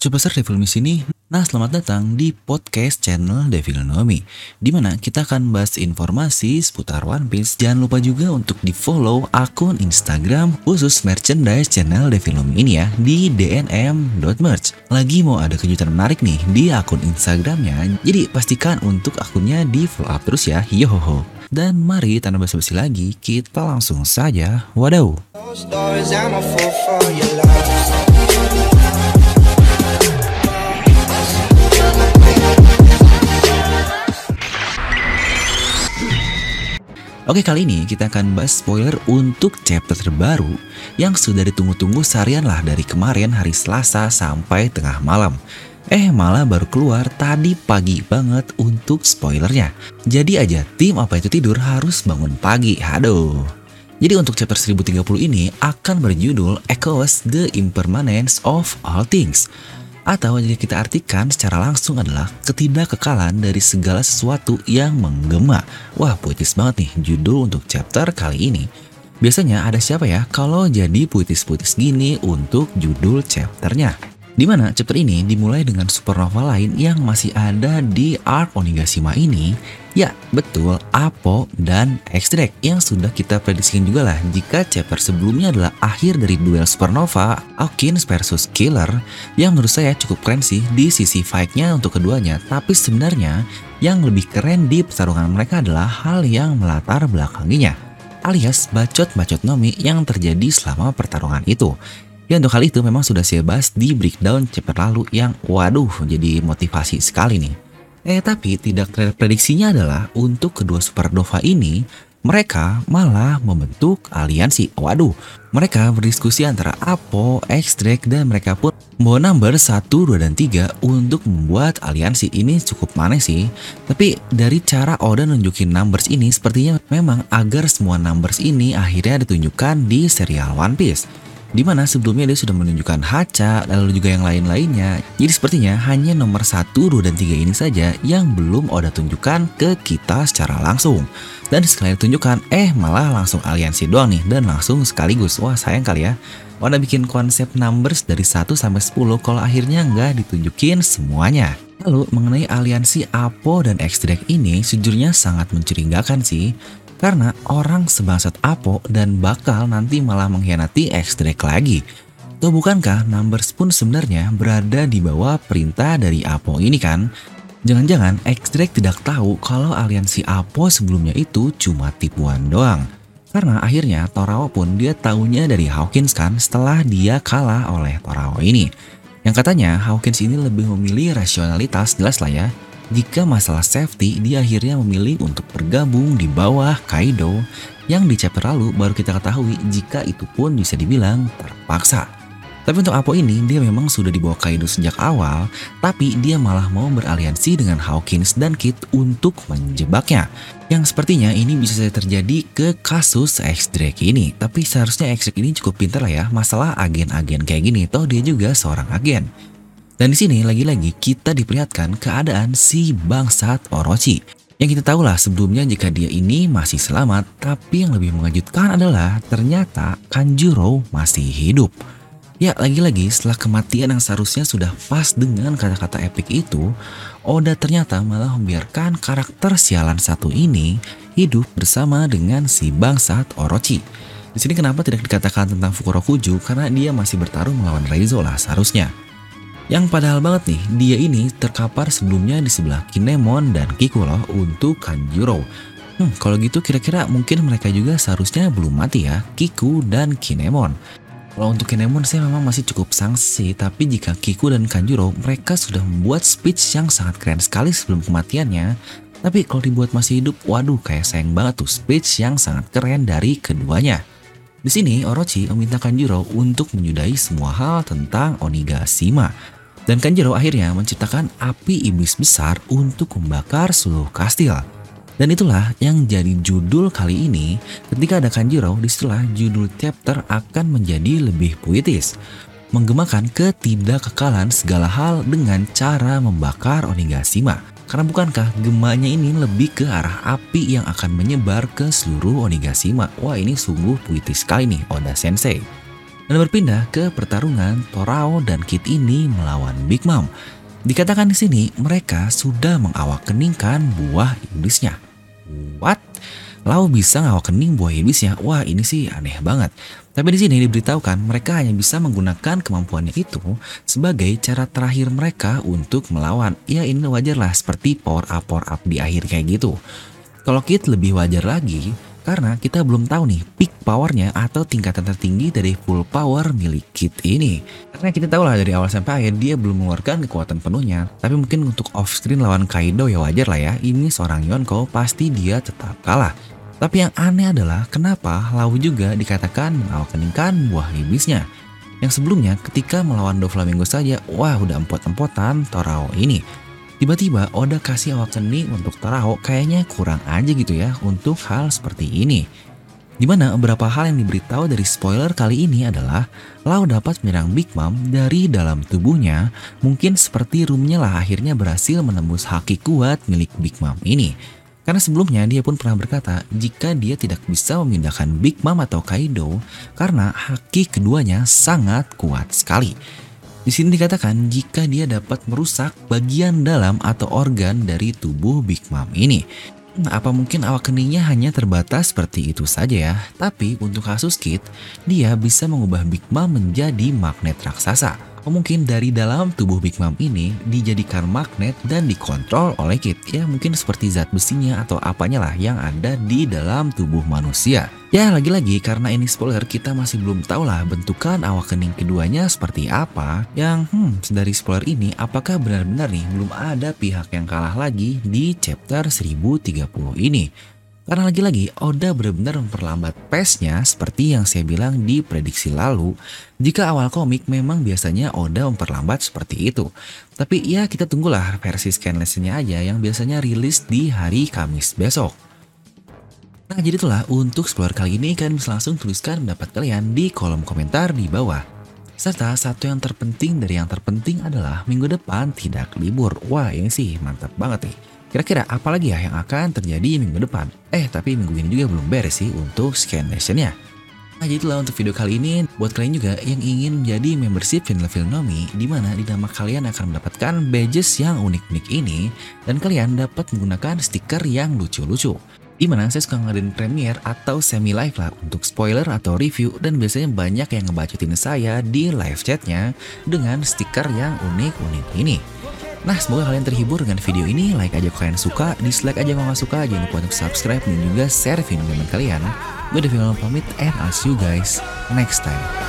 Coba search Devil Miss ini. Nah, selamat datang di podcast channel Devil Nomi. Di mana kita akan bahas informasi seputar One Piece. Jangan lupa juga untuk di follow akun Instagram khusus merchandise channel Devil Nomi ini ya di dnm.merch. Lagi mau ada kejutan menarik nih di akun Instagramnya. Jadi pastikan untuk akunnya di follow up terus ya. Yohoho. Dan mari tanpa basa-basi lagi, kita langsung saja wadaw. Oke kali ini kita akan bahas spoiler untuk chapter terbaru yang sudah ditunggu-tunggu seharian lah dari kemarin hari Selasa sampai tengah malam. Eh malah baru keluar tadi pagi banget untuk spoilernya. Jadi aja tim apa itu tidur harus bangun pagi. Aduh. Jadi untuk chapter 1030 ini akan berjudul Echoes the Impermanence of All Things atau jika kita artikan secara langsung adalah ketidakkekalan dari segala sesuatu yang menggema. Wah, puitis banget nih judul untuk chapter kali ini. Biasanya ada siapa ya kalau jadi puitis-puitis gini untuk judul chapternya? Di mana chapter ini dimulai dengan supernova lain yang masih ada di arc Onigashima ini Ya, betul, Apo dan X-Drake yang sudah kita prediksikan juga lah jika chapter sebelumnya adalah akhir dari duel supernova Hawkins versus Killer yang menurut saya cukup keren sih di sisi fight-nya untuk keduanya. Tapi sebenarnya yang lebih keren di pertarungan mereka adalah hal yang melatar belakanginya alias bacot-bacot Nomi yang terjadi selama pertarungan itu Ya untuk hal itu memang sudah saya bahas di breakdown chapter lalu yang waduh jadi motivasi sekali nih Eh tapi tidak prediksinya adalah untuk kedua supernova ini mereka malah membentuk aliansi. Waduh, mereka berdiskusi antara Apo, X-Drake, dan mereka pun membawa number 1, 2, dan 3 untuk membuat aliansi ini cukup aneh sih. Tapi dari cara Oda nunjukin numbers ini sepertinya memang agar semua numbers ini akhirnya ditunjukkan di serial One Piece di mana sebelumnya dia sudah menunjukkan Hacha lalu juga yang lain-lainnya. Jadi sepertinya hanya nomor 1, 2, dan 3 ini saja yang belum Oda tunjukkan ke kita secara langsung. Dan sekali tunjukkan, eh malah langsung aliansi doang nih dan langsung sekaligus. Wah sayang kali ya. Oda bikin konsep numbers dari 1 sampai 10 kalau akhirnya nggak ditunjukin semuanya. Lalu mengenai aliansi Apo dan X-Drake ini sejujurnya sangat mencurigakan sih. Karena orang sebangsat Apo dan bakal nanti malah mengkhianati X-Drake lagi. Tuh bukankah Numbers pun sebenarnya berada di bawah perintah dari Apo ini kan? Jangan-jangan X-Drake tidak tahu kalau aliansi Apo sebelumnya itu cuma tipuan doang. Karena akhirnya Torawa pun dia tahunya dari Hawkins kan setelah dia kalah oleh Torawa ini. Yang katanya Hawkins ini lebih memilih rasionalitas jelas lah ya jika masalah safety, dia akhirnya memilih untuk bergabung di bawah Kaido yang di chapter lalu baru kita ketahui jika itu pun bisa dibilang terpaksa. Tapi untuk Apo ini, dia memang sudah dibawa Kaido sejak awal, tapi dia malah mau beraliansi dengan Hawkins dan Kid untuk menjebaknya. Yang sepertinya ini bisa saja terjadi ke kasus X-Drake ini. Tapi seharusnya X-Drake ini cukup pintar lah ya, masalah agen-agen kayak gini, toh dia juga seorang agen. Dan di sini lagi-lagi kita diperlihatkan keadaan si bangsat Orochi. Yang kita tahu lah sebelumnya jika dia ini masih selamat, tapi yang lebih mengejutkan adalah ternyata Kanjuro masih hidup. Ya lagi-lagi setelah kematian yang seharusnya sudah pas dengan kata-kata epic itu, Oda ternyata malah membiarkan karakter sialan satu ini hidup bersama dengan si bangsat Orochi. Di sini kenapa tidak dikatakan tentang Fukurokuju karena dia masih bertarung melawan Reizo lah seharusnya. Yang padahal banget nih, dia ini terkapar sebelumnya di sebelah Kinemon dan Kiku loh untuk Kanjuro. Hmm, kalau gitu kira-kira mungkin mereka juga seharusnya belum mati ya, Kiku dan Kinemon. Kalau untuk Kinemon saya memang masih cukup sangsi, tapi jika Kiku dan Kanjuro mereka sudah membuat speech yang sangat keren sekali sebelum kematiannya, tapi kalau dibuat masih hidup, waduh kayak sayang banget tuh speech yang sangat keren dari keduanya. Di sini Orochi meminta Kanjuro untuk menyudahi semua hal tentang Onigashima. Dan Kanjuro akhirnya menciptakan api iblis besar untuk membakar seluruh kastil. Dan itulah yang jadi judul kali ini ketika ada Kanjuro di situlah judul chapter akan menjadi lebih puitis. Menggemakan ketidakkekalan segala hal dengan cara membakar Onigashima. Karena bukankah gemanya ini lebih ke arah api yang akan menyebar ke seluruh Onigashima? Wah ini sungguh puitis sekali nih Oda Sensei. Dan berpindah ke pertarungan Torao dan Kid ini melawan Big Mom. Dikatakan di sini mereka sudah mengawakeningkan buah iblisnya. What? Lau bisa ngawakening buah iblisnya? Wah ini sih aneh banget. Tapi di sini diberitahukan mereka hanya bisa menggunakan kemampuannya itu sebagai cara terakhir mereka untuk melawan. Ya ini wajar lah seperti power up power up di akhir kayak gitu. Kalau Kid lebih wajar lagi, karena kita belum tahu nih peak powernya atau tingkatan tertinggi dari full power milik Kit ini. Karena kita tahu lah dari awal sampai akhir dia belum mengeluarkan kekuatan penuhnya. Tapi mungkin untuk off screen lawan Kaido ya wajar lah ya. Ini seorang Yonko pasti dia tetap kalah. Tapi yang aneh adalah kenapa Lau juga dikatakan mengawakeningkan buah iblisnya. Yang sebelumnya ketika melawan Doflamingo saja, wah udah empot-empotan Torao ini. Tiba-tiba Oda kasih awakening untuk Tarao kayaknya kurang aja gitu ya untuk hal seperti ini. Di mana beberapa hal yang diberitahu dari spoiler kali ini adalah Lau dapat menyerang Big Mom dari dalam tubuhnya mungkin seperti roomnya lah akhirnya berhasil menembus haki kuat milik Big Mom ini. Karena sebelumnya dia pun pernah berkata jika dia tidak bisa memindahkan Big Mom atau Kaido karena haki keduanya sangat kuat sekali. Di sini dikatakan jika dia dapat merusak bagian dalam atau organ dari tubuh Big Mom ini. Nah, apa mungkin awak keningnya hanya terbatas seperti itu saja ya? Tapi untuk kasus Kit, dia bisa mengubah Big Mom menjadi magnet raksasa. Mungkin dari dalam tubuh Big Mom ini dijadikan magnet dan dikontrol oleh Kit. Ya mungkin seperti zat besinya atau apanya lah yang ada di dalam tubuh manusia. Ya lagi-lagi karena ini spoiler kita masih belum tahu lah bentukan awak kening keduanya seperti apa. Yang hmm dari spoiler ini apakah benar-benar nih belum ada pihak yang kalah lagi di chapter 1030 ini. Karena lagi-lagi Oda benar-benar memperlambat pace-nya seperti yang saya bilang di prediksi lalu. Jika awal komik memang biasanya Oda memperlambat seperti itu. Tapi ya kita tunggulah versi scanless-nya aja yang biasanya rilis di hari Kamis besok. Nah jadi itulah untuk spoiler kali ini kalian bisa langsung tuliskan pendapat kalian di kolom komentar di bawah. Serta satu yang terpenting dari yang terpenting adalah minggu depan tidak libur. Wah ini sih mantap banget nih. Kira-kira apa lagi ya yang akan terjadi minggu depan? Eh, tapi minggu ini juga belum beres sih untuk scan nationnya. Nah, jadi itulah untuk video kali ini. Buat kalian juga yang ingin menjadi membership channel Filmnomi, di mana di nama kalian akan mendapatkan badges yang unik-unik ini, dan kalian dapat menggunakan stiker yang lucu-lucu. Di mana saya suka ngadain premiere atau semi live lah untuk spoiler atau review dan biasanya banyak yang ngebacotin saya di live chatnya dengan stiker yang unik-unik ini. Nah, semoga kalian terhibur dengan video ini. Like aja kalian suka, dislike aja kalau nggak suka. Jangan lupa untuk subscribe dan juga share video teman kalian. Gue Devin pamit and I'll see you guys next time.